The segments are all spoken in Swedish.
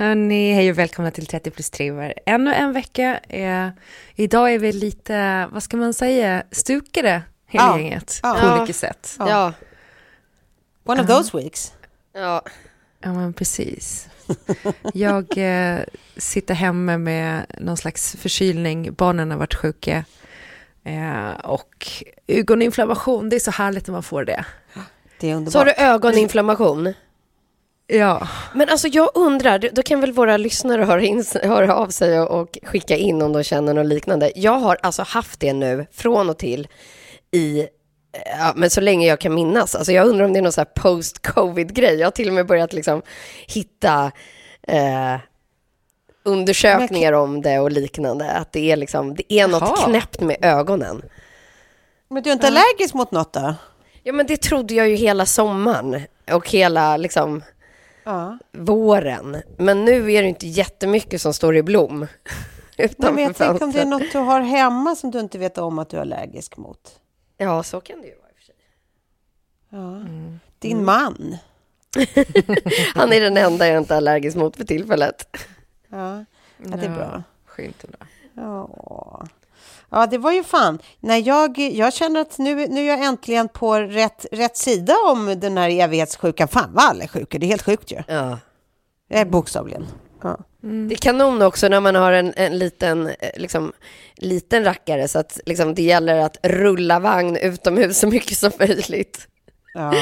Hörni, hej och välkomna till 30 plus triver. Ännu en vecka. Eh, idag är vi lite, vad ska man säga, stukade hela Ja. gänget Ja. på Ja. olika sätt. Ja. Ja, One of those weeks. ja. Ja, men precis. Jag eh, sitter hemma med någon slags förkylning. Barnen har varit sjuka. Eh, och ögoninflammation, det är så härligt när man får det. Det är underbart. Så har du ögoninflammation? Ja, Men alltså jag undrar, då kan väl våra lyssnare höra, in, höra av sig och, och skicka in om de känner något liknande. Jag har alltså haft det nu från och till i, ja, men så länge jag kan minnas. Alltså jag undrar om det är någon så här post-covid-grej. Jag har till och med börjat liksom hitta eh, undersökningar om det och liknande. Att det är liksom, det är något Jaha. knäppt med ögonen. Men du är inte allergisk mot något då? Ja men det trodde jag ju hela sommaren och hela liksom Ja. våren. Men nu är det inte jättemycket som står i blom. Men utanför jag tänker om det är något du har hemma som du inte vet om att du är allergisk mot. Ja, så kan det ju vara i och för sig. Ja. Din man. Han är den enda jag inte är allergisk mot för tillfället. Ja, ja det är bra. Skönt ändå. Ja. Ja, det var ju fan. När jag, jag känner att nu, nu är jag äntligen på rätt, rätt sida om den här evighetssjukan. Fan vad alla är sjuka, det är helt sjukt ju. Ja. Eh, Bokstavligen. Ja. Det är kanon också när man har en, en liten, eh, liksom, liten rackare så att liksom, det gäller att rulla vagn utomhus så mycket som möjligt. Ja,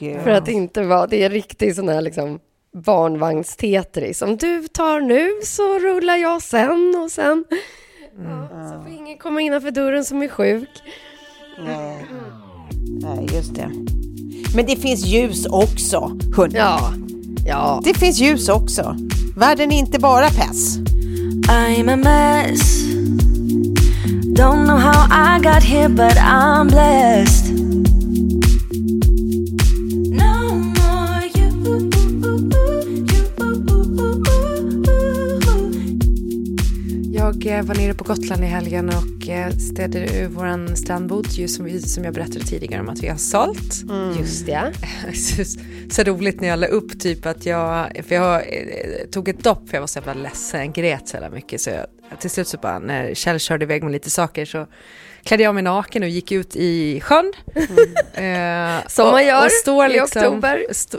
gud. För att inte vara, det är riktigt sån här liksom barnvagnstetris. Om du tar nu så rullar jag sen och sen. Ja, så får ingen komma innanför dörren som är sjuk. Nej. Nej, just det. Men det finns ljus också, hörni. Ja, ja. Det finns ljus också. Världen är inte bara pess. I'm a mess. Don't know how I got here, but I'm blessed. Var nere på Gotland i helgen och eh, städade ur vår strandbod, ju som, vi, som jag berättade tidigare om att vi har sålt. Just det. så, så roligt när jag la upp typ att jag, för jag eh, tog ett dopp för jag var så jävla ledsen, grät så jävla mycket så jag, till slut så bara när Kjell körde iväg med lite saker så klädde jag mig naken och gick ut i sjön. Eh, Som man gör står i liksom- oktober. Stå,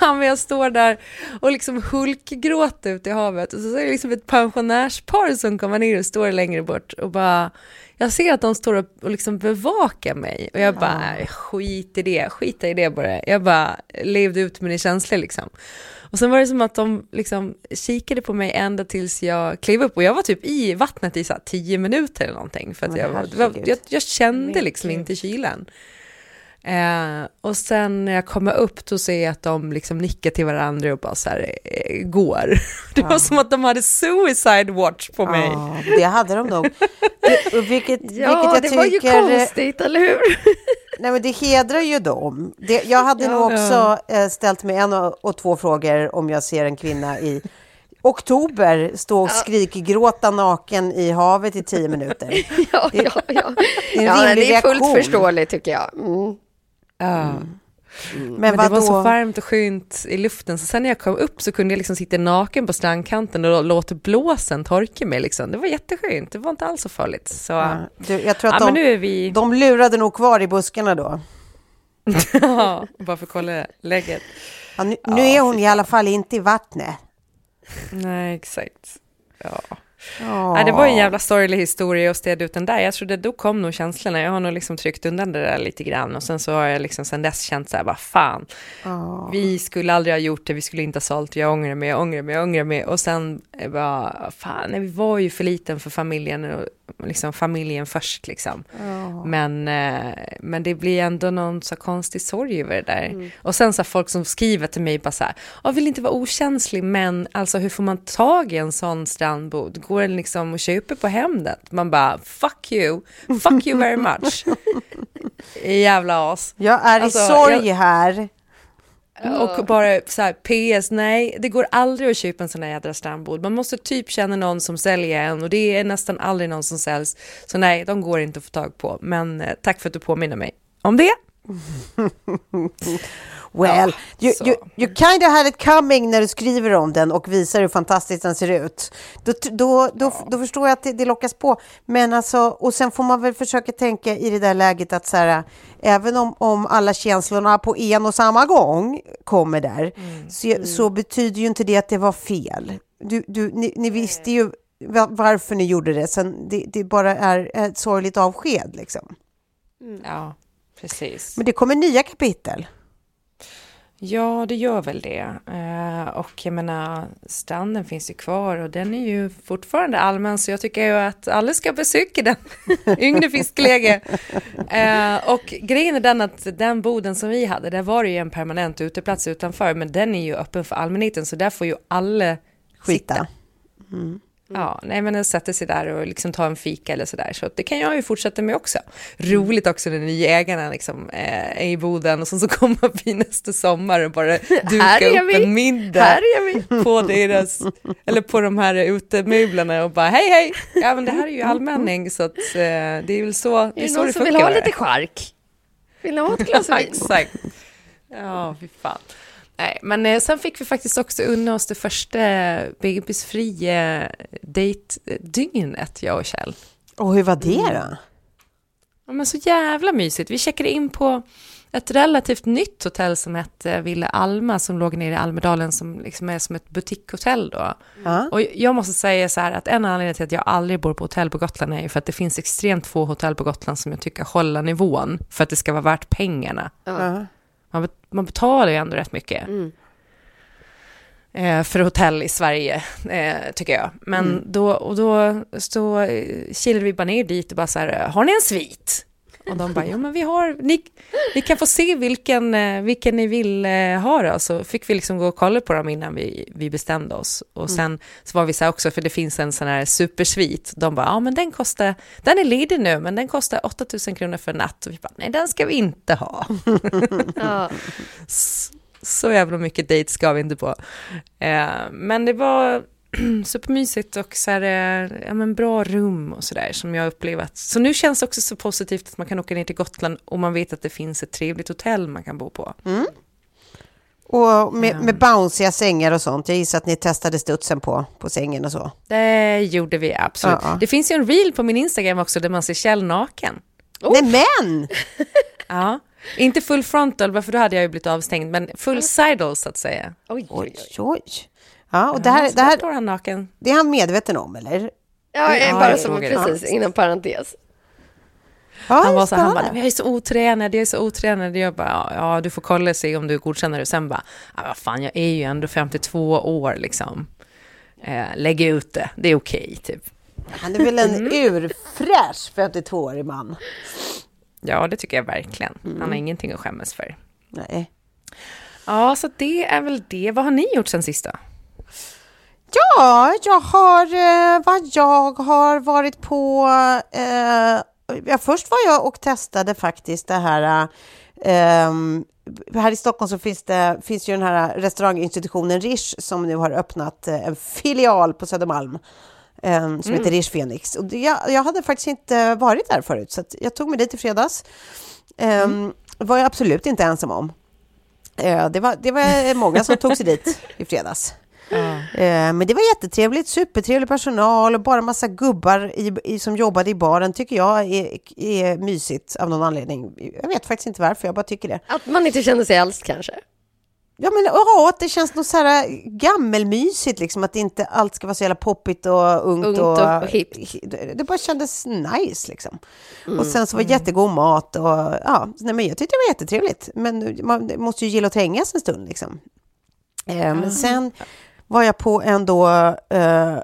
Jag står där och liksom hulkgråter ute i havet och så är det liksom ett pensionärspar som kommer ner och står längre bort och bara jag ser att de står och, liksom bevakar mig och jag bara, skit i det, skita i det bara. Jag bara levde ut mina känslor liksom. Och sen var det som att de liksom kikade på mig ända tills jag klev upp och jag var typ i vattnet i så tio minuter eller någonting för att jag, var, jag, jag kände liksom inte kylan. Eh, och sen när jag kommer upp då ser jag att de liksom nickar till varandra och bara så här eh, går. Det var som att de hade suicide watch på mig. Ja, det hade de nog. Det, vilket, Ja, vilket jag det var ju tycker, konstigt, eller hur? nej, men det hedrar ju dem. Det, jag hade nog också eh, ställt mig en och, och två frågor om jag ser en kvinna i oktober stå och skrikgråta naken i havet i tio minuter. Ja, ja, ja. det är en ja det är fullt förståeligt tycker jag. Mm. Ja. Men, Men det var så varmt och skönt i luften, så sen när jag kom upp så kunde jag liksom sitta naken på strandkanten och låta blåsen torka mig. Liksom. Det var jätteskönt, det var inte alls så farligt. Så, Ja, ja. du, jag tror att men de, nu är vi... de lurade nog kvar i buskarna då. Ja, bara för att kolla läget. Ja, nu, nu är hon i alla fall inte i vattnet. Nej, exakt. Ja. Ja. Det var en jävla sorglig historia att städa ut den där. Jag trodde då kom nog känslorna. Jag har nog liksom tryckt undan det där lite grann och sen så har jag liksom sen dess känt så här, vad fan. Vi skulle aldrig ha gjort det, vi skulle inte ha sålt, jag ångrar mig, jag ångrar mig, jag ångrar mig. Och sen eh, bara, fan, nej, vi var ju för liten för familjen, och liksom familjen först liksom. Men, eh, men det blir ändå någon så konstig sorg över det där. Och sen så folk som skriver till mig bara så här, jag vill inte vara okänslig, men alltså hur får man tag i en sån strandbod? Går det liksom att köpa på Hemnet? Man bara, fuck you, fuck you very much. Jävla as. Jag är Alltså, i sorg jag- här. Och bara så här, PS, nej, det går aldrig att köpa en sån här jädra strandbod. Man måste typ känna någon som säljer en och det är nästan aldrig någon som säljs. Så nej, de går inte att få tag på. Men eh, tack för att du påminner mig om det. Well, Ja, you, you, you kind of had it coming när du skriver om den och visar hur fantastiskt den ser ut. Då, då, då, då förstår jag att det, det lockas på. Men alltså, och sen får man väl försöka tänka i det där läget att så här, även om, om alla känslorna på en och samma gång kommer där, så, så betyder ju inte det att det var fel. Du, du, ni, ni visste ju va- varför ni gjorde det, sen det, det bara är ett sorgligt avsked liksom. Ja, precis. Men det kommer nya kapitel. Ja, det gör väl det. Eh, och jag menar, stranden finns ju kvar och den är ju fortfarande allmän, så jag tycker ju att alla ska besöka den. Yngre fiskläge. Eh, och grejen är den att den boden som vi hade, där var det ju en permanent uteplats utanför, men den är ju öppen för allmänheten, så där får ju alla Skita. sitta. Ja, nej men den sätter sig där och liksom tar en fika eller sådär. Så att det kan jag ju fortsätta med också. Roligt också när nya ägarna liksom eh, är i boden och sen så kommer vi nästa sommar och bara Här duka är upp vi. en middag Här är vi. på deras, eller på de här utemöblerna och bara hej hej, ja men det här är ju allmänning så att eh, det är väl så det Är är det så någon det som vill funkar. ha lite chark? Vill ni ha ett glas vin? exakt. Ja, fy fan. Nej, men eh, sen fick vi faktiskt också unna oss det första bebisfria dejtdygnet, jag och Kjell. Och hur var det då? Ja, men så jävla mysigt. Vi checkade in på ett relativt nytt hotell som hette Villa Alma som låg nere i Almedalen som liksom är som ett butikshotell då. Ja. Och jag måste säga så här att en anledning till att jag aldrig bor på hotell på Gotland är ju för att det finns extremt få hotell på Gotland som jag tycker håller nivån för att det ska vara värt pengarna. Ja. Man, man betalar ju ändå rätt mycket. Eh, för hotell i Sverige, eh, tycker jag. Men då, och då så kilade vi bara ner dit och bara så här, har ni en svit? Och de bara, jo men vi har, ni, ni kan få se vilken, eh, vilken ni vill eh, ha då. Så fick vi liksom gå och kolla på dem innan vi, vi bestämde oss. Och sen så var vi så här också, för det finns en sån här supersvit. De bara, ja men den kostar, den är ledig nu, men den kostar 8000 kronor för en natt. Och vi bara, nej den ska vi inte ha. Ja. Så jävla mycket dejt ska vi inte på. Eh, men det var supermysigt och så här, eh, ja, men bra rum och sådär som jag upplevt. Så nu känns det också så positivt att man kan åka ner till Gotland och man vet att det finns ett trevligt hotell man kan bo på. Och med, med bounciga sängar och sånt. Jag gissar att ni testade studsen på, på sängen och så. Det gjorde vi absolut. Ja. Det finns ju en reel på min Instagram också där man ser Kjell naken. Nej men! Ja. Inte full frontal, för då hade jag ju blivit avstängd, men full sidle så att säga. Oj, oj. oj. Ja, och det här, det, här, står han naken. det är han medveten om, eller? Ja, Ja, bara som precis, inom parentes. Ja, Han var så han bara, jag är så otränad, jag är så otränad. Jag bara, ja, du får kolla och se om du godkänner det. Sen bara, ja, vad fan, jag är ju ändå 52 år liksom. Eh, lägg ut det, det är okej typ. Han är väl en Mm. urfräsch 52-årig man? Ja, det tycker jag verkligen. Han har ingenting att skämmas för. Nej. Ja, så det är väl det. Vad har ni gjort sen sist då? Ja, jag har, eh, vad jag har varit på, eh, ja, först var jag och testade faktiskt det här... ehm, här i Stockholm så finns det finns ju den här restauranginstitutionen Rish som nu har öppnat eh, en filial på Södermalm ehm, som heter Rish Phoenix. Och det, jag, jag hade faktiskt inte varit där förut, så jag tog mig dit i fredags. Um, var jag absolut inte ensam om. Eh, det, var, det var många som tog sig dit i fredags. Eh, Men det var jättetrevligt, supertrevlig personal och bara massa gubbar i, i, som jobbade i baren tycker jag är, är mysigt av någon anledning. Jag vet faktiskt inte varför, jag bara tycker det. Att man inte känner sig äldst kanske. Ja, men ja, att det känns något så här gammelmysigt, liksom, att inte allt ska vara så jävla poppigt och ungt. Ungt och, och hippt. Det bara kändes nice, liksom. Och sen så var det jättegod mat och ja, nej, men jag tyckte det var jättetrevligt. Men man måste ju gilla att trängas en stund, liksom. Eh, Men sen var jag på en då eh,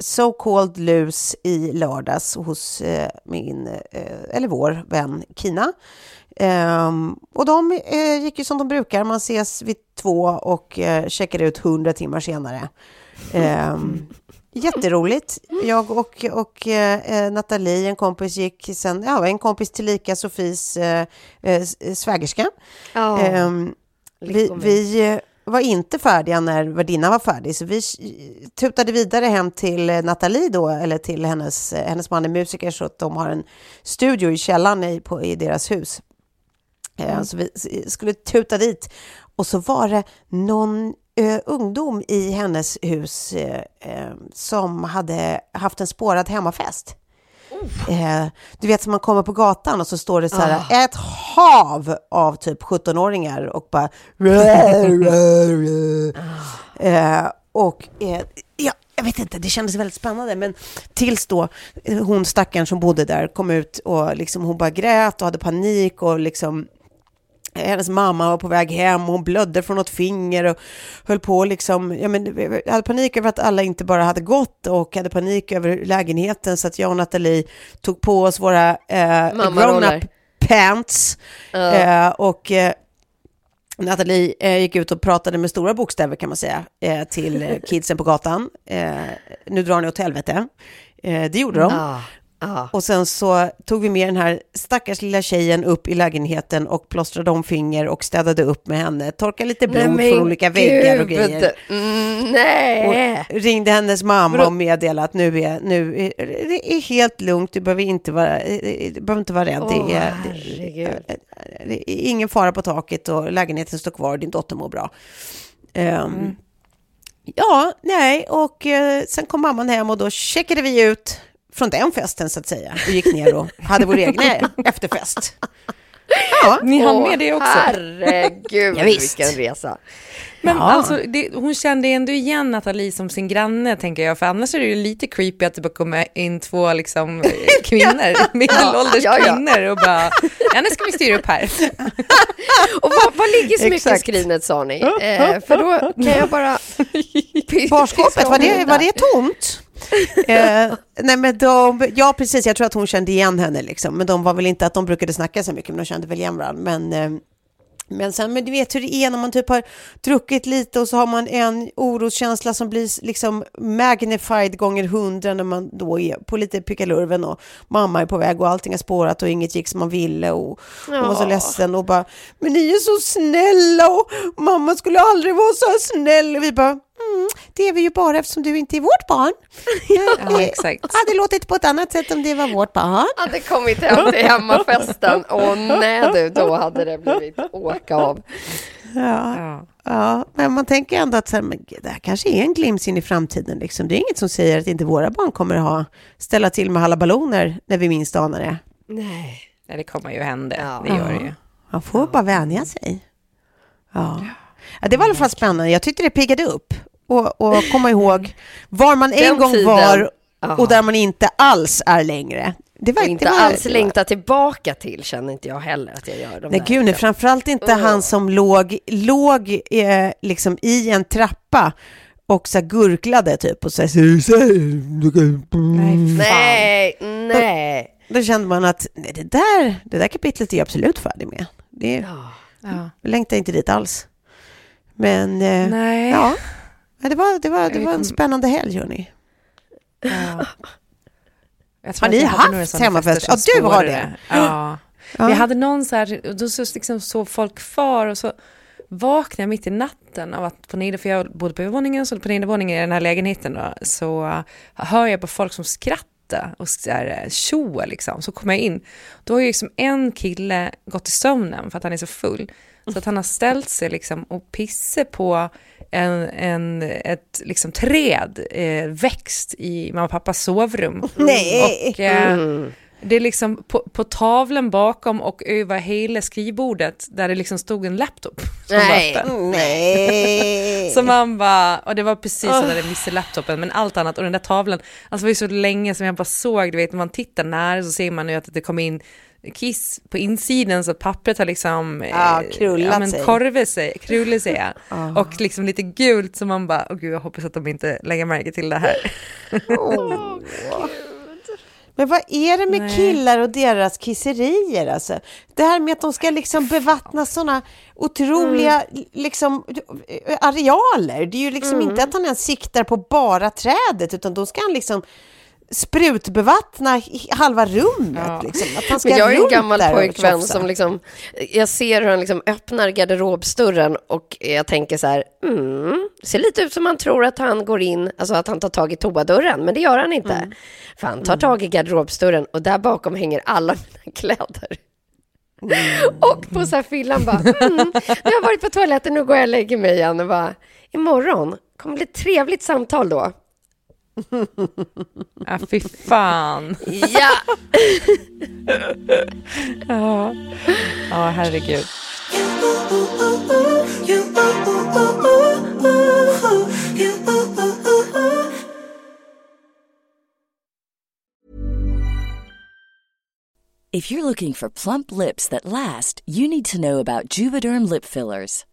So Called Lus i lördags hos eh, min, eh, eller vår vän Kina. Ehm, och de eh, gick ju som de brukar, man ses vid två och eh, checkar ut hundra timmar senare. Ehm, jätteroligt. Jag och, och eh, Nathalie, en kompis, gick sen, ja, en kompis tillika Sofies eh, eh, svägerska. Ja. Ehm, vi, vi eh, var inte färdiga när värdinnan var färdig, så vi tutade vidare hem till eh, Nathalie då, eller till hennes, eh, hennes man är musiker, så att de har en studio i källaren i, på, i deras hus. Eh, Så vi skulle tuta dit och så var det någon eh, ungdom i hennes hus eh, som hade haft en spårad hemmafest. Eh, du vet som man kommer på gatan och så står det så här ett hav av typ 17-åringar och bara eh, och eh, ja, jag vet inte, det kändes väldigt spännande. Men tills då eh, hon stackaren som bodde där kom ut och liksom hon bara grät och hade panik och liksom hennes mamma var på väg hem, hon blödde från något finger och höll på liksom, ja men jag hade panik över att alla inte bara hade gått och hade panik över lägenheten så att jag och Nathalie tog på oss våra eh, grown-up pants eh, och eh, Nathalie eh, gick ut och pratade med stora bokstäver kan man säga eh, till eh, kidsen på gatan. Eh, nu drar ni åt helvete. Eh, det gjorde de. Ja. Ja. Och sen så tog vi med den här stackars lilla tjejen upp i lägenheten och plåstrade om finger och städade upp med henne. Torkade lite blod Nej, från olika väggar och gud. grejer. Mm, nej. Och ringde hennes mamma och meddelade att nu är, nu är, det är helt lugnt, du behöver inte vara, du behöver inte vara rädd. Åh, det, är, det, det är ingen fara på taket och lägenheten står kvar, din dotter mår bra. Ehm, Ja, nej, och eh, sen kom mamman hem och då checkade vi ut från den festen så att säga och gick ner och hade vår egna efterfest. Ja, Ni hann Åh, med det också. Herregud, Ja, visst. vilken resa. Men Ja. alltså, det, hon kände ändå igen Nathalie som sin granne, tänker jag. För annars är det ju lite creepy att det bara kommer in två liksom, eh, kvinnor, medelålders Ja, ja. kvinnor och bara, ja nu ska vi styra upp här. Och vad, vad ligger smyckeskrinet Exakt. skrinet sa ni? Eh, för då kan jag bara... barskåpet, var det, var det tomt? eh, nej men de, ja precis, jag tror att hon kände igen henne liksom, men de var väl inte att de brukade snacka så mycket, men de kände väl igen varandra. Men, eh, men sen, men du vet hur det är när man typ har druckit lite och så har man en oroskänsla som blir liksom magnified gånger hundra när man då är på lite pickalurven och mamma är på väg och allting har spårat och inget gick som man ville och hon var så ledsen och bara, men ni är så snälla och mamma skulle aldrig vara så här snäll. Och vi bara, mm, det är vi ju bara eftersom du inte är vårt barn. Ja, exakt. hade låtit på ett annat sätt om det var vårt barn. hade kommit hem till hemmafesten. Åh nej du, då hade det blivit åka av. Ja, Ja. ja, men man tänker ändå att så här, men det här kanske är en glimt in i framtiden. Liksom. Det är inget som säger att inte våra barn kommer att ha, ställa till med halaballoner när vi minst anar det. Nej. Nej, det kommer ju hända, Ja. det gör det ju. Man får bara vänja sig. Ja. ja, det var i alla fall spännande. Jag tyckte det piggade upp. Och, och komma ihåg var man en Den gång tiden. var och där man inte alls är längre. Det var Och inte det var, alls längta tillbaka till känner inte jag heller att jag gör. De Nej, där. gud, nej, framförallt inte Ugh. han som låg, låg eh, liksom i en trappa och så gurglade typ och så här, Nej, Nej, nej. Då kände man att nej, det, där, det där kapitlet är jag absolut färdig med. Det Ja. Ja. jag längtar inte dit alls. Men eh, Nej. Ja, det var, det var, det var en spännande helg, hörni. Ja. Har ni haft som Ja, du har det. Ja. Vi hade någon så här, då så liksom sov folk kvar och så vaknade jag mitt i natten av att på nedervåningen, för jag bodde på övervåningen, så på nedervåningen i den här lägenheten då, så uh, hör jag på folk som skrattar och så här, uh, tjoa liksom. Så kommer jag in, då har ju liksom en kille gått i sömnen för att han är så full. Så att han har ställt sig liksom och pissat på en, en, ett liksom träd, eh, växt i mamma och pappas sovrum. Nej. Och, eh, det är liksom på, på tavlan bakom och över hela skrivbordet där det liksom stod en laptop. Nej. Nej. Så man bara, och det var precis så där det missade laptopen, men allt annat och den där tavlan, alltså det var ju så länge som jag bara såg, du vet när man tittar nära så ser man ju att det kommer in kiss på insidan så pappret har liksom Ja, eh, krullat men sig. korvat sig, krullat sig ja. och liksom lite gult så man bara, åh gud jag hoppas att de inte lägger märke till det här. Men vad är det med Nej. killar och deras kisserier alltså? Det här med att de ska liksom bevattna sådana otroliga Mm. liksom, arealer. Det är ju liksom Mm. inte att han ens siktar på bara trädet utan då ska han liksom sprutbevattna halva rummet. Ja. Liksom. Att han ska Men jag är en gammal pojkvän som liksom, jag ser hur han liksom öppnar garderobsdörren och jag tänker så här, mm, ser lite ut som man tror att han går in, alltså att han tar tag i toadörren, men det gör han inte. Mm. För han tar tag i garderobsdörren och där bakom hänger alla mina kläder. Mm. Och på så här fyllan bara, mm, nu har jag varit på toaletten, nu går jag och lägger mig igen och bara, imorgon kommer bli ett trevligt samtal då. Ja, fy fan. Ja! Ja, ja herregud. If you're looking for plump lips that last, you need to know about Juvederm lip fillers.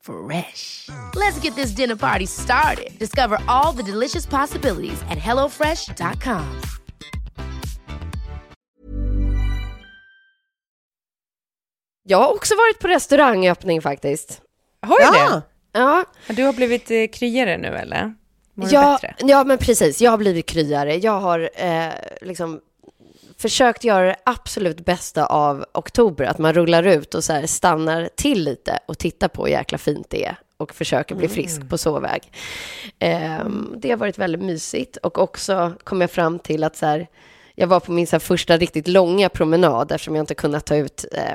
Fresh. Let's get this dinner party started. Discover all the delicious possibilities at hellofresh.com. Jag har också varit på restaurangöppning faktiskt. Har du Ja. det? Ja, Du har blivit eh, kryare nu eller? Mår ja, bättre? ja, men precis. Jag har blivit kryare. Jag har eh, liksom försökt göra det absolut bästa av oktober. Att man rullar ut och så stannar till lite och tittar på hur jäkla fint det är och försöker bli frisk på så väg. Ehm, det har varit väldigt mysigt och också kom jag fram till att så här, jag var på min så första riktigt långa promenad eftersom jag inte kunnat ta ut eh,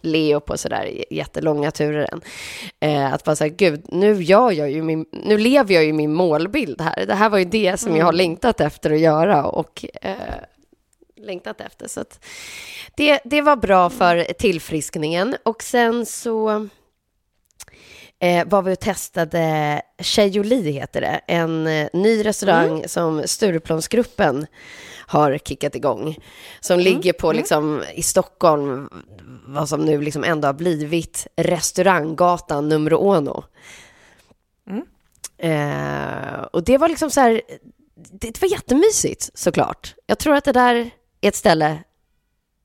Leo på sådär jättelånga turer än. Eh, att bara säga, gud, nu, gör jag ju min, nu lever jag ju min målbild här. Det här var ju det som jag har längtat efter att göra och eh, längtat efter. Så det, det var bra för tillfriskningen. Och sen så eh, var vi och testade Tjejoli, heter det. En eh, ny restaurang Mm. som Stureplansgruppen har kickat igång. Som ligger på, liksom, i Stockholm, vad som nu liksom ändå har blivit restauranggatan nummer uno. Eh, och det var liksom så här, det, det var jättemysigt såklart. Jag tror att det där är ett ställe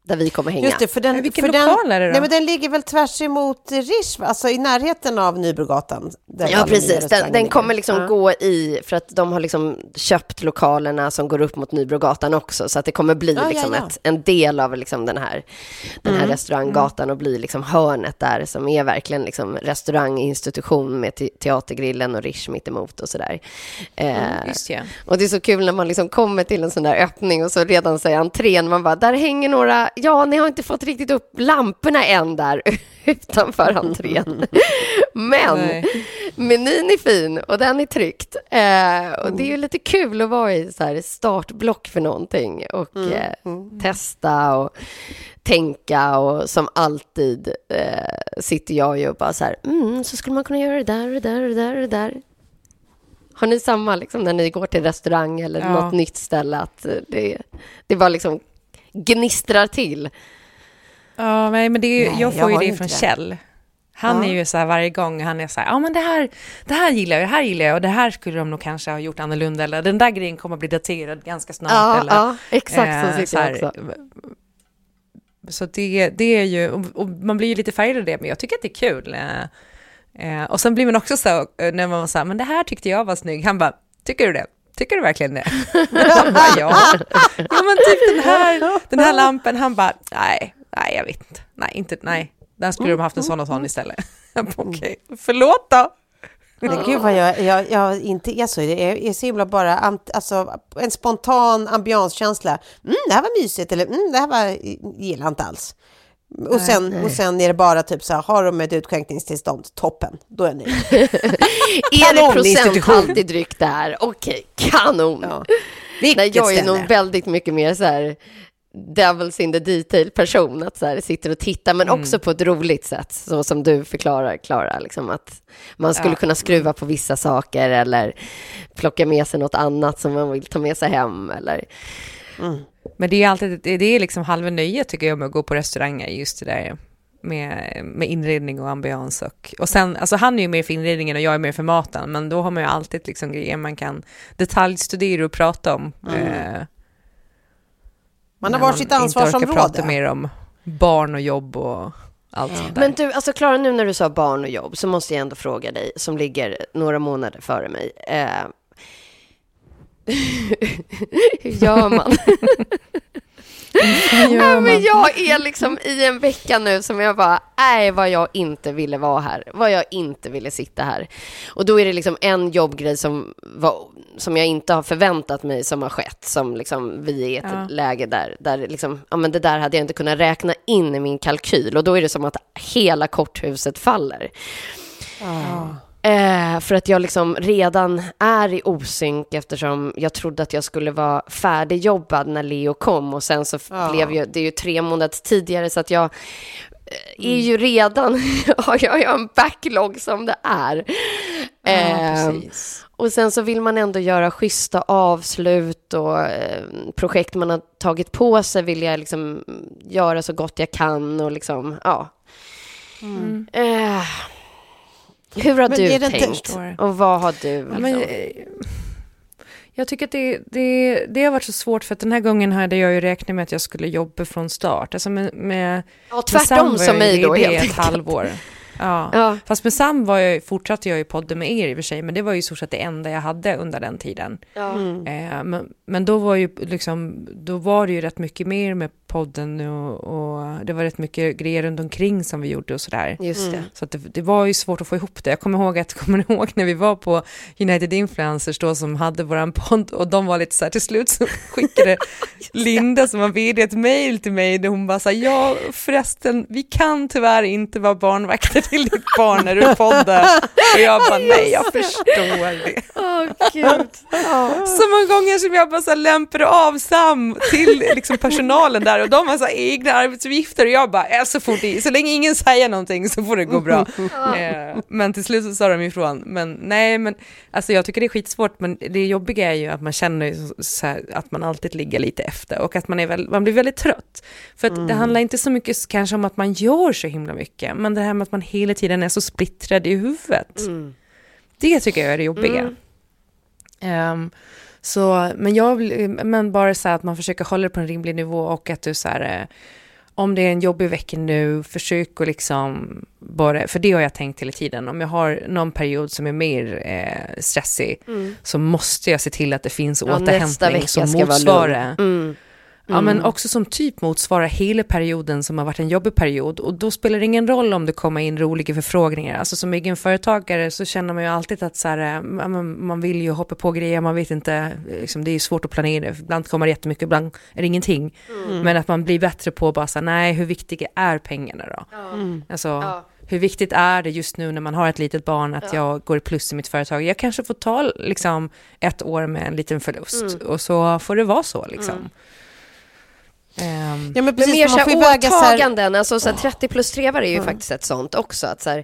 där vi kommer hänga. Just det, för den, Men vilken för den, lokal är det då? Nej, men den ligger väl tvärs emot Rish, alltså i närheten av Nybrogatan. Ja, precis. Den, den kommer liksom Ja. gå i, för att de har liksom köpt lokalerna som går upp mot Nybrogatan också, så att det kommer bli Ja, liksom ja. Mm. Ett, en del av liksom den här, den här restauranggatan och bli liksom hörnet där som är verkligen liksom restauranginstitution med te- teatergrillen och Rish mitt emot och sådär. Eh, Just ja. och det är så kul när man liksom kommer till en sån där öppning och så redan säger entrén, man bara, där hänger några, ja, ni har inte fått riktigt upp lamporna än där utanför entrén. Men Nej. menyn är fin och den är tryckt. Eh, och det är ju lite kul att vara i så här startblock för någonting och eh, testa och tänka och som alltid eh, sitter jag ju och bara så här, mm, så skulle man kunna göra det där och det där och det där och det där. Har ni samma liksom när ni går till restaurang eller Ja. något nytt ställe att eh, det, det bara liksom gnistrar till? Ja, nej, men det är, ju- Nej, jag jag får ju har det från det. Kjell. Han Ja. är ju så här varje gång, han är så här, ja men det här, det här gillar jag, det här gillar jag och det här skulle de nog kanske ha gjort annorlunda eller den där grejen kommer att bli daterad ganska snart. Ja, eller, ja exakt så eh, sitter så jag här, också. Så det, det är ju, och, och man blir ju lite färgad av det, men jag tycker att det är kul. Eh, eh, och sen blir man också så, eh, när man var så här, men det här tyckte jag var snygg, han bara, tycker du det? Tycker du verkligen det? Han bara, ja. ja, men typ den här, den här lampan, han bara, nej, nej, jag vet inte, nej, inte, nej, den skulle de haft en sån och sån istället. Okej, förlåt då. Men gud vad jag, jag, jag inte är så. Det är, är så himla bara ant, alltså, en spontan ambianskänsla. Mm, det här var mysigt eller mm, det här var, gillar inte alls. Och sen, och sen är det bara typ så här, har de ett utskänkningstillstånd, toppen, då är nöjd. Är det procenthalt i dryck där? Okej, kanon. Ja. Nej, jag är nog väldigt mycket mer så här devils in the detail person, att så här, sitter och tittar, men också på ett roligt sätt, så som du förklarar, Klara, liksom att man skulle Ja. kunna skruva på vissa saker eller plocka med sig något annat som man vill ta med sig hem eller Men det är alltid, det är liksom halva nöjet tycker jag med att gå på restauranger, just det där med, med inredning och ambians och, och sen, alltså han är ju mer för inredningen och jag är mer för maten, men då har man ju alltid liksom grejer man kan detaljstudera och prata om. Eh, Man har varsitt inte orkar prata ansvarsområde. mer om barn och jobb och allt sånt där. Men du, alltså Klara, nu när du sa barn och jobb så måste jag ändå fråga dig, som ligger några månader före mig. Eh, hur gör man? Nej, men jag är liksom i en vecka nu som jag bara, nej vad jag inte ville vara här, vad jag inte ville sitta här. Och då är det liksom en jobbgrej som, var, som jag inte har förväntat mig som har skett, som liksom vi är i ett Ja. läge där, där liksom, ja men det där hade jag inte kunnat räkna in i min kalkyl och då är det som att hela korthuset faller. Eh, för att jag liksom redan är i osynk eftersom jag trodde att jag skulle vara färdigjobbad när Leo kom och sen så Ja. blev ju, det är ju tre månader tidigare så att jag eh, är ju redan, har jag en backlog som det är. Ja, Eh, precis. och sen så vill man ändå göra schyssta avslut och eh, projekt man har tagit på sig vill jag liksom göra så gott jag kan och liksom, ja. Eh, hur har Men du inte- tänkt? Förstår. Och vad har du? Ja, Liksom? men, eh, jag tycker att det, det, det har varit så svårt för att den här gången hade jag ju räknat med att jag skulle jobba från start. Alltså med, med, ja, med tvärtom var som mig då, helt ett enkelt. halvår. Ja. Ja. Fast med Sam var jag, fortsatte jag ju podden med er i och för sig, men det var ju stort sett det enda jag hade under den tiden. Ja. Eh, men, men då var ju liksom, då var det ju rätt mycket mer med podden och, och det var rätt mycket grejer runt omkring som vi gjorde och sådär. Just det. Så att det, det var ju svårt att få ihop det. Jag kommer ihåg att, kommer ihåg när vi var på United Influencers då som hade våran podd och de var lite så här till slut så skickade Linda som var vd ett mail till mig där hon bara sa ja förresten vi kan tyvärr inte vara barnvakter till ditt barn när du poddar. Och jag bara, nej jag förstår det. Åh gud. Så många gånger som jag bara så lämpar av Sam till liksom personalen där och de har så här egna arbetsuppgifter och jag bara, äh, så fort det, så länge ingen säger någonting så får det gå bra. Eh, men till slut så sa de ifrån. Men nej, men alltså jag tycker det är skitsvårt, men det jobbiga är ju att man känner så- här, att man alltid ligger lite efter och att man, är väl, man blir väldigt trött. För att det handlar inte så mycket kanske om att man gör så himla mycket, men det här med att man hela tiden är så splittrad i huvudet. Det tycker jag är det jobbiga. Ehm, så, men, jag, men bara så att man försöker hålla det på en rimlig nivå och att du så här, eh, om det är en jobbig vecka nu, försök att liksom bara, för det har jag tänkt hela tiden, om jag har någon period som är mer eh, stressig så måste jag se till att det finns Ja, nästa återhämtning vecka som motsvarar. lugn. Mm. Ja, men också som typ motsvarar hela perioden som har varit en jobbig period. Och då spelar det ingen roll om det kommer in roliga förfrågningar. Alltså som egenföretagare så känner man ju alltid att så här, eh, man, vill ju hoppa på grejer, man vet inte, liksom, det är svårt att planera. Ibland kommer det jättemycket, ibland är det ingenting. Men att man blir bättre på att bara säga, nej, hur viktiga är pengarna då? Alltså, hur viktigt är det just nu när man har ett litet barn att jag går i plus i mitt företag? Jag kanske får ta liksom ett år med en liten förlust och så får det vara så liksom. Ehm, Ja, men Men precis, mer man så här väga så här, åtaganden, alltså så här 30 plus trevare är ju faktiskt ett sånt också. Att så här,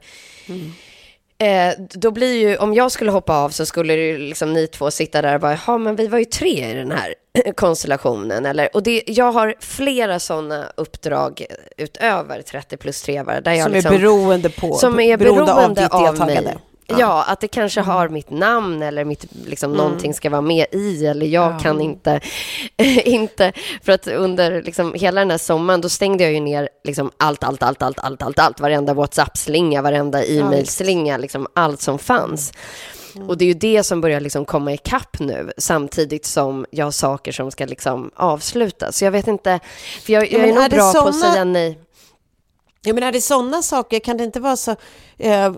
eh, då blir ju, om jag skulle hoppa av så skulle det ju liksom ni två sitta där och bara, ja men vi var ju tre i den här konstellationen. Eller, och det, jag har flera sådana uppdrag utöver 30 plus trevare. Där jag som liksom, är beroende på, som är beroende beroende av ditt av mig. Ja. att det kanske har mitt namn eller mitt, liksom, någonting ska vara med i eller jag kan inte, inte, för att under liksom, hela den här sommaren då stängde jag ju ner liksom, allt, allt, allt, allt, allt, allt, allt, varenda WhatsApp-slinga, varenda e-mail-slinga, liksom, allt som fanns. Och det är ju det som börjar liksom komma ikapp nu, samtidigt som jag har saker som ska liksom avslutas. Så jag vet inte, för jag, jag är nog bra på att såna- säga nej. Ja, men är det sådana saker, kan det inte vara så eh,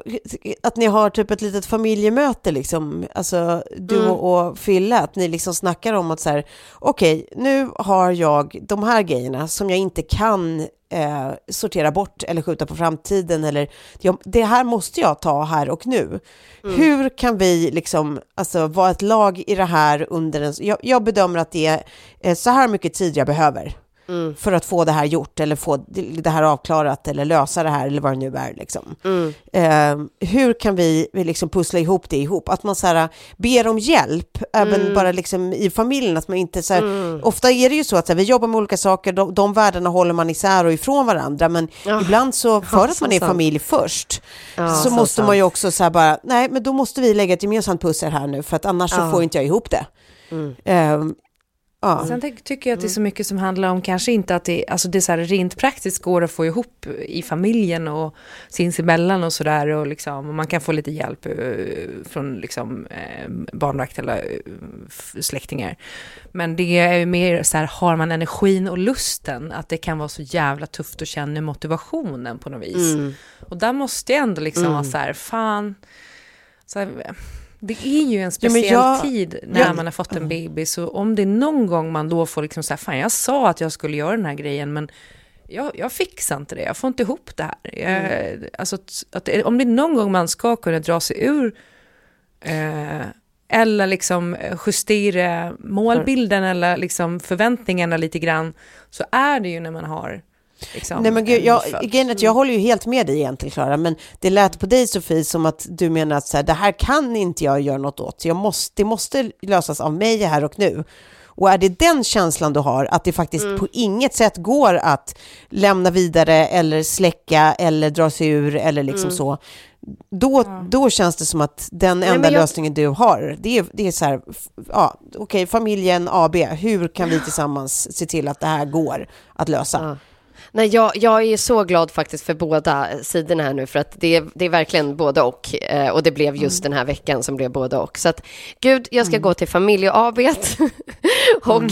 att ni har typ ett litet familjemöte, liksom, alltså du Mm. och, Fille, att ni liksom snackar om att så här, okej, nu har jag de här grejerna som jag inte kan eh, sortera bort eller skjuta på framtiden, eller jag, det här måste jag ta här och nu. Mm. Hur kan vi liksom, alltså vara ett lag i det här under en, jag, jag bedömer att det är eh, så här mycket tid jag behöver Mm. för att få det här gjort eller få det här avklarat eller lösa det här eller vad det nu är. Liksom. Mm. Eh, hur kan vi, vi liksom pussla ihop det ihop? Att man så här, ber om hjälp, även Mm. bara liksom i familjen. Att man inte, så här, Ofta är det ju så att så här, vi jobbar med olika saker, de, de värdena håller man isär och ifrån varandra, men Ja. ibland så, för att man är sant. familj först, Ja, så så måste sant. man ju också så här bara, nej men då måste vi lägga ett gemensamt pussel här nu, för att annars så får inte jag ihop det. Mm. Eh, ja. Sen tänk, tycker jag att det är så mycket som handlar om kanske inte att det, alltså det är så här rent praktiskt går att få ihop i familjen och sinsemellan och sådär och liksom, och man kan få lite hjälp eh, från liksom eh, barnvakt eller eh, släktingar. Men det är ju mer så här, har man energin och lusten, att det kan vara så jävla tufft att känna motivationen på något vis. Mm. Och där måste jag ändå liksom vara så här, fan, så här, det är ju en speciell jag- tid när jag- man har fått en baby, så om det är någon gång man då får liksom så här, fan jag sa att jag skulle göra den här grejen, men jag, jag fixar inte det, jag får inte ihop det här. Jag, Mm. alltså, att, om det är någon gång man ska kunna dra sig ur eh, eller liksom justera målbilden eller liksom förväntningarna lite grann, så är det ju när man har liksom, Nej men gud, jag, att jag håller ju helt med dig egentligen Klara, men det lät på dig Sofie som att du menar att så här, det här kan inte jag göra något åt, jag måste, det måste lösas av mig här och nu. Och är det den känslan du har, att det faktiskt Mm. på inget sätt går att lämna vidare eller släcka eller dra sig ur eller liksom Mm. så, då, då känns det som att den Nej, enda men jag- lösningen du har, det är, det är så här, ja, okej, familjen AB, hur kan vi tillsammans se till att det här går att lösa? Ja. Nej, jag, jag är så glad faktiskt för båda sidorna här nu, för att det är, det är verkligen både och. Eh, och det blev just den här veckan som blev både och. Så att, gud, jag ska gå till familje-AB. och,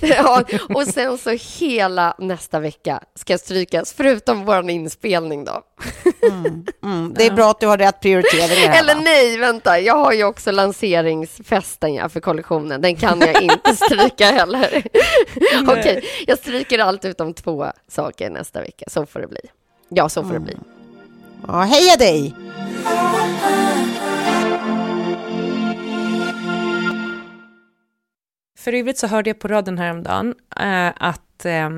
ja, och sen så hela nästa vecka ska strykas, förutom vår inspelning då. Mm, det är bra att du har rätt prioriteringar. Eller va? nej, vänta, jag har ju också lanseringsfesten ja, för kollektionen. Den kan jag inte stryka heller. Okej, jag stryker allt utom två saker nästa vecka. Så får det bli. Ja, så får det bli. Ja, heja dig! För övrigt så hörde jag på radion häromdagen eh, att eh,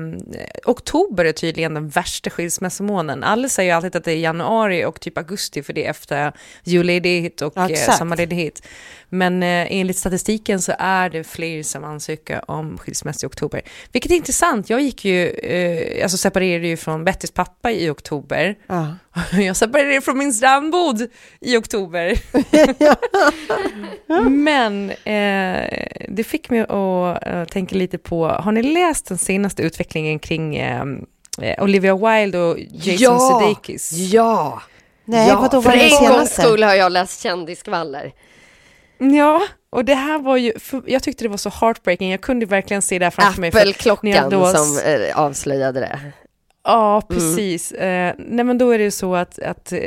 oktober är tydligen den värsta skilsmässomånaden. Alla säger alltid att det är januari och typ augusti för det är efter julledighet och Ja, eh, sommarledighet. Men eh, enligt statistiken så är det fler som ansöker om skilsmässa i oktober. Vilket är intressant. Jag gick ju, eh, alltså separerade ju från Bettys pappa i oktober. Ja. Jag separerade från min strandbod i oktober. Men eh, det fick mig att tänka lite på, har ni läst den senaste utvecklingen kring Olivia Wilde och Jason Sudeikis? Ja! Nej, ja, vadå, för en gångs skull har jag läst kändisskvaller. Ja, och det här var ju, jag tyckte det var så heartbreaking, jag kunde verkligen se det här framför mig. Apple-klockan då- som eh, avslöjade det. Ja, precis. Eh, nej, men då är det ju så att, att eh,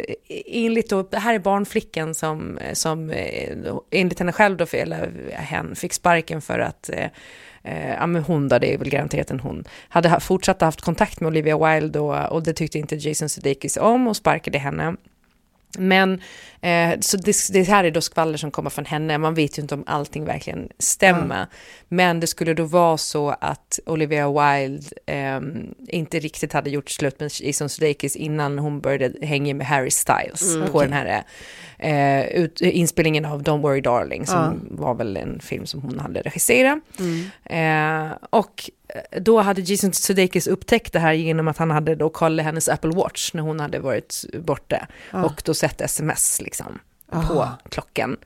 enligt då, det här är barnflickan som, som enligt henne själv då, eller hen, fick sparken för att eh, eh, ja, men hon då, det är väl garanterat en hon, hade ha, fortsatt haft kontakt med Olivia Wilde och, och det tyckte inte Jason Sudeikis om och sparkade henne. Men, eh, så det, det här är då skvaller som kommer från henne, man vet ju inte om allting verkligen stämmer. Men det skulle då vara så att Olivia Wilde ehm, inte riktigt hade gjort slut med Jason Sudeikis innan hon började hänga med Harry Styles på den här eh, ut, inspelningen av Don't Worry Darling, som var väl en film som hon hade regisserat. Eh, och då hade Jason Sudeikis upptäckt det här genom att han hade då kollat hennes Apple Watch när hon hade varit borta och då sett sms liksom på klockan.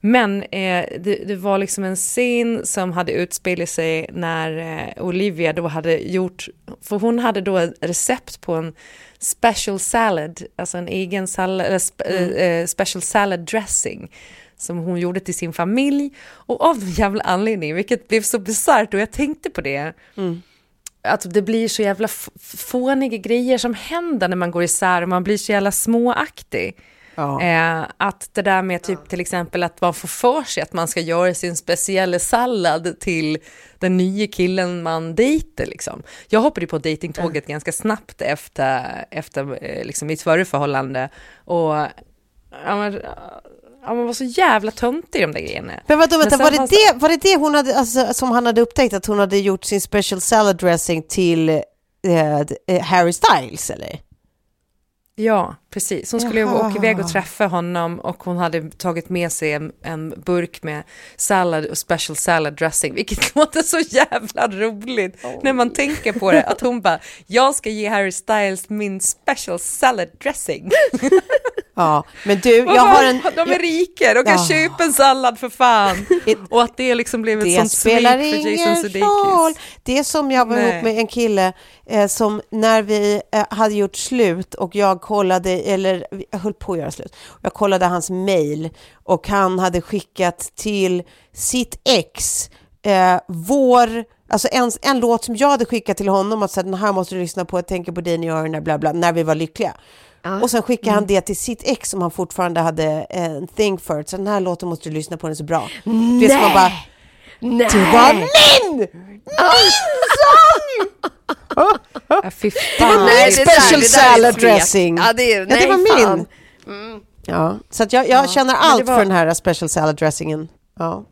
Men eh, det, det var liksom en scen som hade utspelat sig när eh, Olivia då hade gjort, för hon hade då ett recept på en special salad, alltså en egen eller spe, eh, special salad dressing som hon gjorde till sin familj och av någon jävla anledning, vilket blev så bisarrt och jag tänkte på det, att det blir så jävla fåniga grejer som händer när man går isär och man blir så jävla småaktig. Ja. Eh, att det där med typ till exempel att man får för sig att man ska göra sin speciella sallad till den nya killen man dejtar liksom. Jag hoppade på dejtingtåget ganska snabbt efter, efter eh, liksom mitt förra förhållande och ja, men, ja, man var så jävla töntig i de där grejerna. Men vadå, vänta, var, det det, var det det hon hade, alltså, som han hade upptäckt, att hon hade gjort sin special salad dressing till eh, eh, Harry Styles, eller? Ja, precis. Hon skulle Jaha. åka iväg och träffa honom och hon hade tagit med sig en, en burk med sallad och special salad dressing, vilket låter så jävla roligt när man tänker på det. Att hon bara, jag ska ge Harry Styles min special salad dressing. Ja, men du, jag har en... De är rika, de kan Ja. köpa en sallad för fan. Och att det liksom blev ett sånt svek för Jason Sudeikis. roll. Det är som jag var Nej. ihop med en kille eh, som när vi eh, hade gjort slut och jag kollade, eller jag höll på att göra slut, jag kollade hans mail och han hade skickat till sitt ex eh, vår, alltså en, en låt som jag hade skickat till honom att säga den här måste du lyssna på, jag tänker på dig när jag gör den bla bla, när vi var lyckliga. Och sen skickade Mm. han det till sitt ex som han fortfarande hade en thing för. Så den här låten måste du lyssna på, den är så bra. Det är som man bara, Nej! det var min! Ja, fy Det var fan. min Nej, det special det salad dressing. Ja, det är- ja, det nej, var fan. min. Ja, så jag, jag känner men allt det var- för den här special salad dressingen. Ja.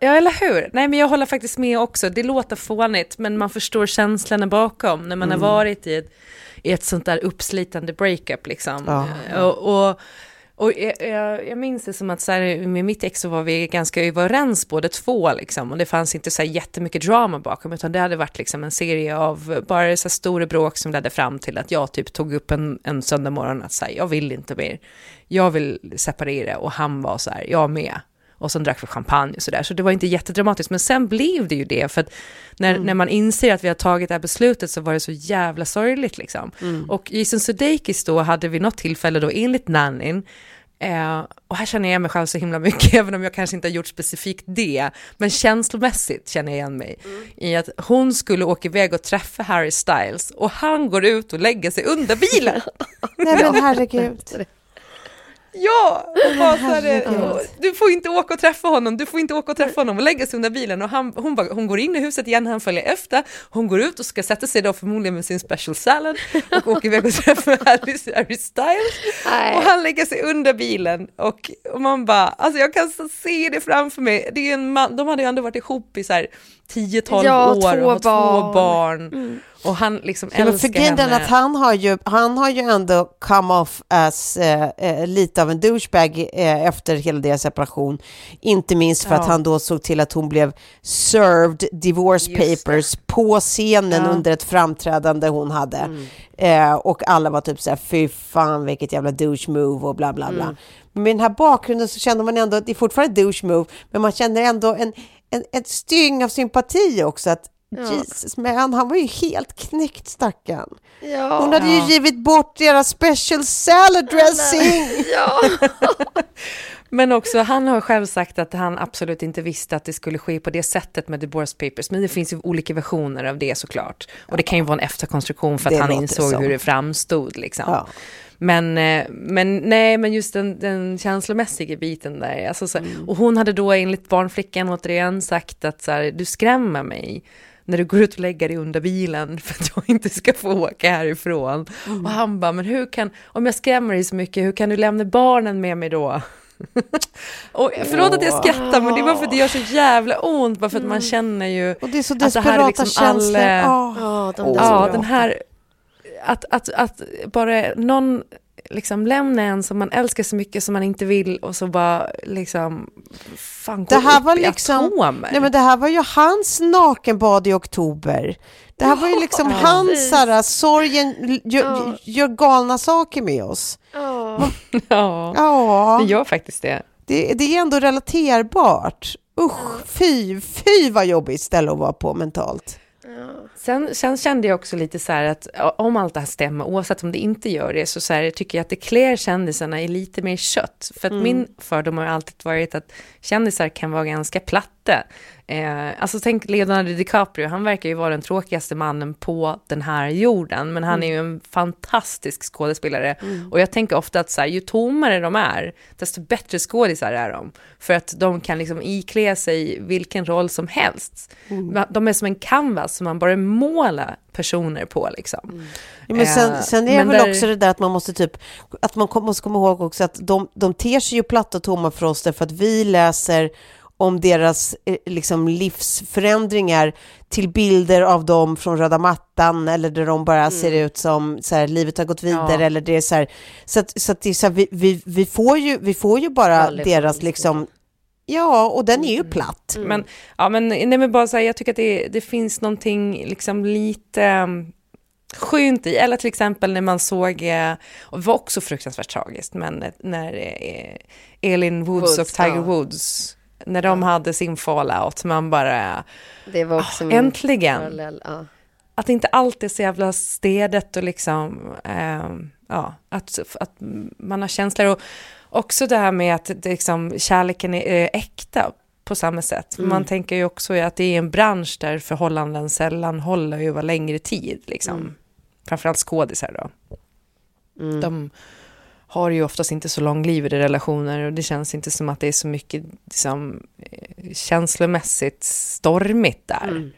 Ja, eller hur? Nej, men jag håller faktiskt med också. Det låter fånigt, men man förstår känslorna bakom när man Mm. har varit i ett, ett sånt där uppslitande breakup liksom. Ja. Och, och, och jag, jag, jag minns det som att så här, med mitt ex så var vi ganska överens båda två liksom. Och det fanns inte så här jättemycket drama bakom, utan det hade varit liksom en serie av bara så här stora bråk som ledde fram till att jag typ tog upp en, en söndag morgon att säga jag vill inte mer. Jag vill separera och han var så här, jag med. Och sen drack vi champagne och sådär. Så det var inte jättedramatiskt. Men sen blev det ju det. För att när, när man inser att vi har tagit det här beslutet så var det så jävla sorgligt liksom. Och Jason Sudeikis då hade vid något tillfälle då enligt nannyn Eh, och här känner jag igen mig själv så himla mycket, även om jag kanske inte har gjort specifikt det. Men känslomässigt känner jag igen mig i att hon skulle åka iväg och träffa Harry Styles och han går ut och lägger sig under bilen. Nej men herregud. Ja, och och du får inte åka och träffa honom, du får inte åka och träffa honom. Och lägga sig under bilen och han, hon, bara, hon går in i huset igen, han följer efter, hon går ut och ska sätta sig då förmodligen med sin special salad och åker iväg och träffar Harry, Harry Styles. Och han lägger sig under bilen och, och man bara, alltså jag kan se det framför mig, det är en man, de hade ju ändå varit ihop i så här 10-12 Ja, år två och två barn. barn och han liksom Ja, älskar henne. att han har ju, han har ju ändå come off as eh, eh, lite av en douchebag eh, efter hela deras separation. Inte minst för att Ja. han då såg till att hon blev served divorce Just papers på scenen Ja. Mm. under ett framträdande hon hade. Eh, och alla var typ så här, fy fan vilket jävla douche move och bla bla bla. Mm. Men med den här bakgrunden så kände man ändå att det är fortfarande douche move, men man känner ändå en, en, ett styng av sympati också. Att Jesus, men han, var ju helt knäckt stackarn. Ja. Hon hade ju givit bort deras special salad dressing. ja. Men också, han har själv sagt att han absolut inte visste att det skulle ske på det sättet med divorce papers. Men det finns ju olika versioner av det såklart. Och det kan ju vara en efterkonstruktion för att Det han insåg som. hur det framstod liksom. Ja. Men, eh, men nej, men just den, den känslomässiga biten där. Alltså, så, Och hon hade då enligt barnflickan återigen sagt att så här, du skrämmer mig när du går ut och lägger dig under bilen för att jag inte ska få åka härifrån. Och han bara, men hur kan, om jag skrämmer dig så mycket, hur kan du lämna barnen med mig då? och förlåt att jag skrattar, men det är bara för att det gör så jävla ont, bara för att man känner ju Och det är så att det här är liksom känslor. alla- Ja. Ja, de Ja, den här, att, att, att bara någon liksom lämna en som man älskar så mycket som man inte vill och så bara liksom, fan Det här upp var i liksom, atomer. nej men det här var ju hans nakenbad i oktober. Det här var ju liksom hans såhär, sorgen gör, Ja. gör galna saker med oss. Ja. ja, Ja, det gör faktiskt det. det, det är ändå relaterbart. Usch, fy, fy vad jobbigt ställe att vara på mentalt. Sen, sen kände jag också lite så här att om allt det här stämmer, oavsett om det inte gör det, så, så här, tycker jag att det klär kändisarna i lite mer kött. För att min fördom har alltid varit att kändisar kan vara ganska platta. Eh, alltså tänk Leonardo DiCaprio, han verkar ju vara den tråkigaste mannen på den här jorden, men han är ju en fantastisk skådespelare. Och jag tänker ofta att så här, ju tommare de är, desto bättre skådisar är de. För att de kan liksom iklä sig vilken roll som helst. De är som en canvas som man bara målar personer på liksom. Ja, men sen, Eh, sen är det men väl där- också det där att man måste typ, att man måste komma ihåg också att de, de ter sig ju platta och tomma för oss därför att vi läser om deras eh, liksom livsförändringar till bilder av dem från röda mattan eller där de bara ser ut som så här, livet har gått vidare Mm. Ja. eller det är så här, så att, så att det är så här, vi, vi, vi, får ju, vi får ju bara Vanlig deras liksom, ja och den är ju platt. Men, ja, men, nej, men bara så här, jag tycker att det, det finns någonting liksom lite um, skönt i, eller till exempel när man såg, eh, och det var också fruktansvärt tragiskt, men eh, när eh, Elin Woods, Woods, och Tiger ja. Woods, när de hade sin fallout, man bara, Det var också Ah, min äntligen. parallell. Ja. att inte allt är så jävla städet och liksom, ehm, ja, att, att man har känslor och också det här med att det liksom, kärleken är äkta på samma sätt. Man tänker ju också att det är en bransch där förhållanden sällan håller över längre tid, liksom. Framförallt skådisar då. De har ju oftast inte så långlivade relationer och det känns inte som att det är så mycket liksom, eh, känslomässigt stormigt där.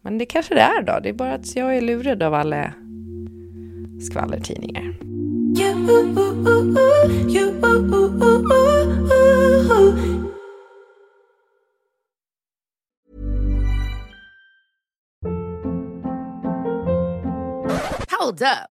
Men det kanske det är då. Det är bara att jag är lurad av alla skvallertidningar. Hold up.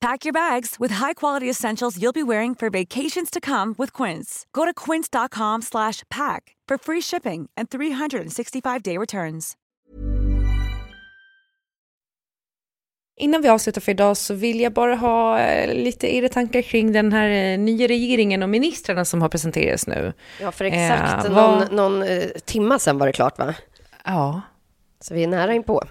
Pack your bags with high-quality essentials you'll be wearing for vacations to come with Quince. Go to quince.com slash pack for free shipping and 365-day returns. Innan vi avslutar för idag så vill jag bara ha eh, lite era tankar kring den här eh, nya regeringen och ministrarna som har presenterats nu. Ja, för exakt Eh, någon, vad- någon eh, timma sen var det klart, va? Ja. Så vi är nära inpå.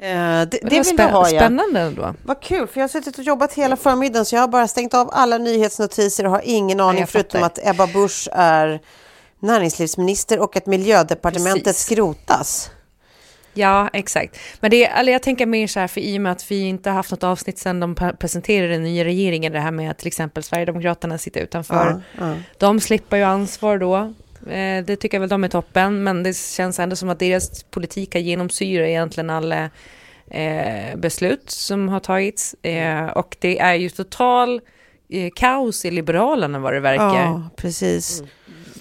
Eh, det det Vad vill vi ha, ja. Spännande ändå. Vad kul, för jag har suttit och jobbat hela förmiddagen så jag har bara stängt av alla nyhetsnotiser och har ingen aning jag förutom att Ebba Busch är näringslivsminister och att miljödepartementet Precis. skrotas. Ja, exakt. Men det eller jag tänker mer så här, för i och med att vi inte har haft något avsnitt sedan de pre- presenterade den nya regeringen, det här med att till exempel Sverigedemokraterna sitter utanför. Ja, ja. De slipper ju ansvar då. Eh, det tycker jag väl de är toppen, men det känns ändå som att deras politik har genomsyrat egentligen alla eh, beslut som har tagits. Eh, och det är ju total kaos i Liberalerna vad det verkar. Ja, precis.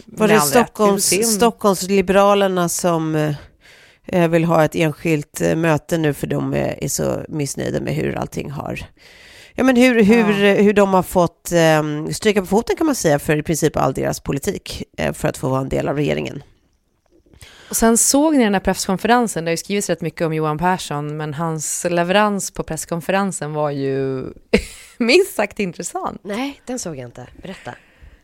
Var Med det. Stockholms, om- Stockholmsliberalerna som vill ha ett enskilt möte nu för de är så missnöjda med hur allting har Ja, men hur, hur, eh, hur de har fått eh, stryka på foten kan man säga för i princip all deras politik eh, för att få vara en del av regeringen. Och sen såg ni den här presskonferensen, det har ju skrivits rätt mycket om Johan Persson, men hans leverans på presskonferensen var ju minst sagt intressant. Nej, den såg jag inte. Berätta.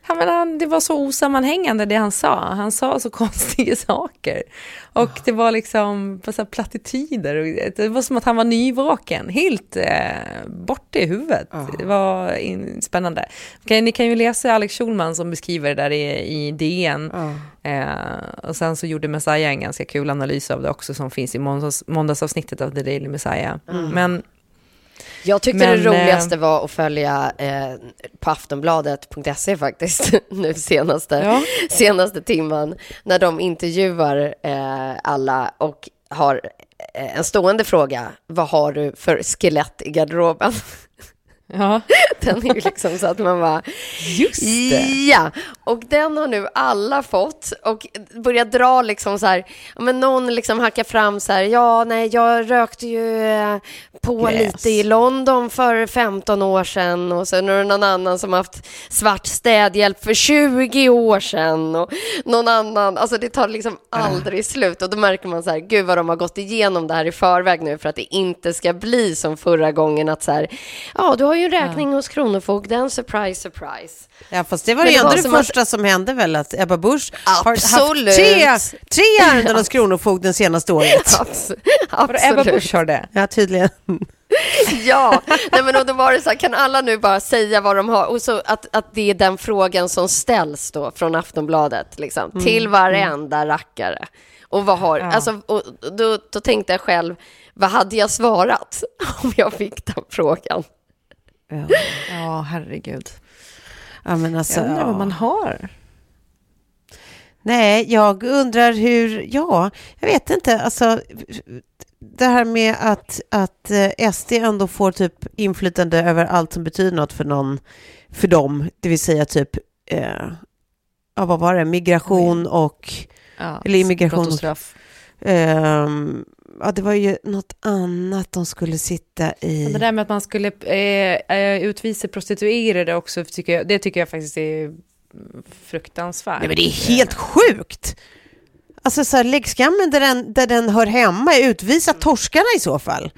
Ja, men han, det var så osammanhängande det han sa. Han sa så konstiga saker. Och det var liksom så plattityder. Och Det var som att han var nyvaken, helt eh, borta i huvudet. Det var in, spännande. Okej, ni kan ju läsa Alex Schulman som beskriver det där i, i DN. Eh, och sen så gjorde Messiah en ganska kul analys av det också som finns i måndags, måndagsavsnittet av The Daily Messiah. Men Jag tyckte Men, det roligaste eh, var att följa eh, på aftonbladet.se faktiskt, nu senaste, Ja. senaste timman, när de intervjuar eh, alla och har eh, en stående fråga. Vad har du för skelett i garderoben? ja, Den är ju liksom så att man bara... just det. Ja, och den har nu alla fått och börjat dra liksom så här, men någon liksom hackar fram så här, ja nej jag rökte ju eh, på Gräs. lite i London för 15 år sedan och sen är det någon annan som haft svart städhjälp för 20 år sedan och någon annan, alltså det tar liksom aldrig slut och då märker man så här, gud vad de har gått igenom det här i förväg nu för att det inte ska bli som förra gången att så här, ja du har ju en räkning hos Kronofogden, surprise surprise. Ja, fast det var Men det det ändå var det som att- första som hände väl, att Ebba Busch har Absolut. haft tre, tre ärenden hos Kronofogden senaste året. Abs- Vadå, Ebba Absolut. Busch har det? Ja, tydligen. Ja, nej men och då var det så här, kan alla nu bara säga vad de har? Och så att, att det är den frågan som ställs då från Aftonbladet, liksom, till varenda rackare. Och vad har, alltså, och då, då tänkte jag själv, vad hade jag svarat om jag fick den frågan? Ja, Ja, herregud. ja men alltså... Jag undrar vad man har. Nej, jag undrar hur, ja, jag vet inte, alltså det här med att, att eh, SD ändå får typ inflytande över allt som betyder något för någon, för dem, det vill säga typ, eh, ja vad var det, migration och, Ja, Eller immigration. och straff. ehm, ja det var ju något annat de skulle sitta i. Men Det där med att man skulle eh, eh, utvisa prostituerade också, tycker jag, det tycker jag faktiskt är fruktansvärt. Nej men det är helt sjukt! Alltså så här, lägg skammen där den, där den hör hemma, utvisa torskarna i så fall.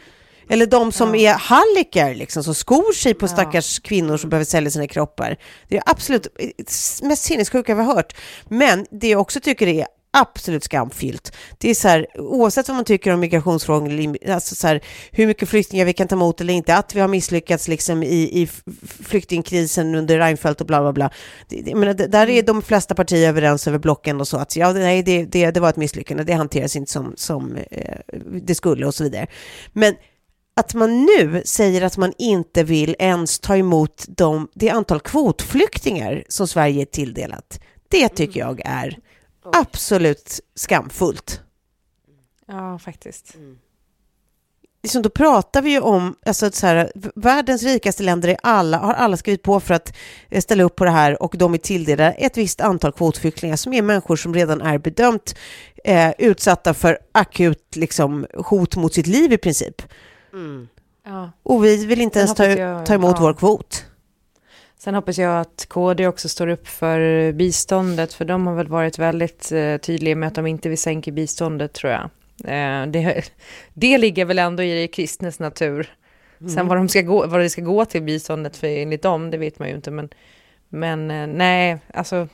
Eller de som är hallickar, liksom, som skor sig på stackars kvinnor som behöver sälja sina kroppar. Det är absolut eh, mest sinnessjuka vi har hört. Men det jag också tycker är absolut skamfyllt. Det är så här, oavsett vad man tycker om migrationsfrågan, alltså så här, hur mycket flyktingar vi kan ta emot eller inte, att vi har misslyckats liksom i, i flyktingkrisen under Reinfeldt och bla bla bla. Det, men där är de flesta partier överens över blocken och så att ja, nej, det, det, det var ett misslyckande, det hanteras inte som, som eh, det skulle och så vidare. Men att man nu säger att man inte vill ens ta emot de, det antal kvotflyktingar som Sverige är tilldelat, det tycker jag är absolut skamfullt. Ja, faktiskt. Liksom då pratar vi ju om, alltså så här, världens rikaste länder är alla, har alla skrivit på för att eh, ställa upp på det här och de är tilldelade ett visst antal kvotflyktingar som är människor som redan är bedömt eh, utsatta för akut liksom, hot mot sitt liv i princip. Mm. Ja. Och vi vill inte ens ta, jag, ta emot ja. vår kvot. Sen hoppas jag att KD också står upp för biståndet, för de har väl varit väldigt eh, tydliga med att de inte vill sänka biståndet, tror jag. Eh, det, det ligger väl ändå i det kristnes natur. Mm. Sen vad, de ska gå, vad det ska gå till biståndet för enligt dem, det vet man ju inte. Men, men eh, nej, alltså...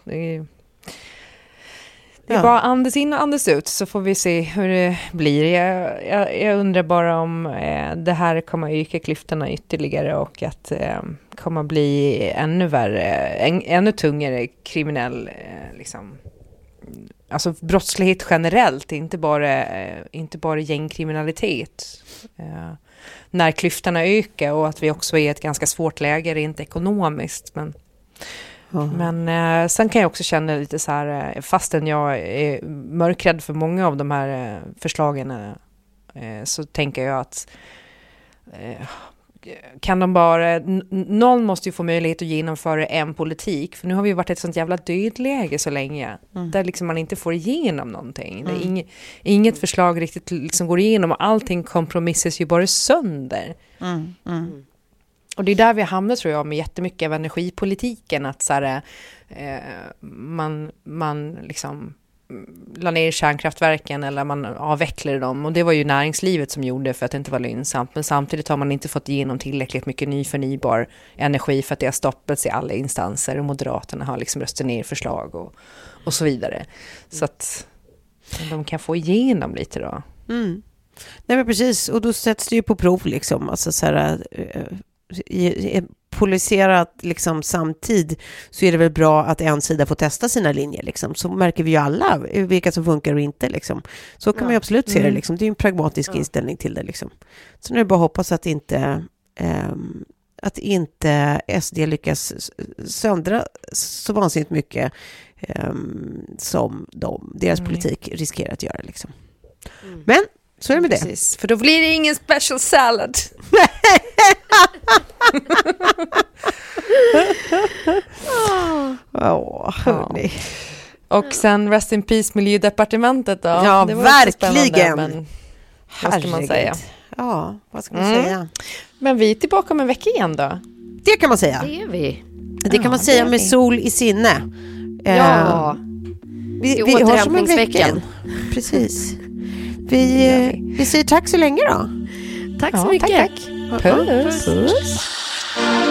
Det är ja. bara andas in och andas ut så får vi se hur det blir. Jag, jag, jag undrar bara om eh, det här kommer att öka klyftorna ytterligare och att eh, kommer bli ännu värre, en, ännu tungare kriminell, eh, liksom, alltså brottslighet generellt, inte bara, eh, inte bara gängkriminalitet. Eh, när klyftorna ökar och att vi också är i ett ganska svårt läge rent ekonomiskt. Men men eh, sen kan jag också känna lite så här, eh, fastän jag är mörkrädd för många av de här eh, förslagen, eh, så tänker jag att eh, kan de bara, någon måste ju få möjlighet att genomföra en politik, för nu har vi varit i ett sånt jävla dödläge så länge, mm. där liksom man inte får igenom någonting. Mm. Inget, inget förslag riktigt liksom går igenom och allting kompromissas ju bara sönder. Mm. Och det är där vi hamnar tror jag med jättemycket av energipolitiken, att så här, eh, man, man liksom mm, la ner kärnkraftverken eller man avvecklade dem och det var ju näringslivet som gjorde för att det inte var lönsamt. Men samtidigt har man inte fått igenom tillräckligt mycket ny förnybar energi för att det har stoppats i alla instanser och Moderaterna har liksom röstat ner förslag och, och så vidare. Så att de kan få igenom lite då. Mm. Nej men precis, och då sätts det ju på prov liksom. Alltså så här, eh, i en polariserad liksom, samtid så är det väl bra att en sida får testa sina linjer. Liksom. Så märker vi ju alla vilka som funkar och inte. Liksom. Så kan ja. man ju absolut se det. Mm. Liksom. Det är en pragmatisk ja. inställning till det. Liksom. Sen är det bara att hoppas att inte um, att inte SD lyckas söndra så vansinnigt mycket um, som de, deras mm. politik riskerar att göra. Liksom. Mm. Men så är det med Precis, det. För då blir det ingen special salad. Åh, hörni. Och sen Rest in Peace Miljödepartementet då. Ja, verkligen. Men vad ska man säga? Ja, vad ska man mm. säga? Men vi är tillbaka om en vecka igen då. Det kan man säga. Det är vi. Det kan ja, man säga med sol i sinne. Ja. Uh, vi, vi om en vecka. Precis. Vi, vi säger tack så länge då. Tack så ja, mycket. Tack, tack. Puss. Puss.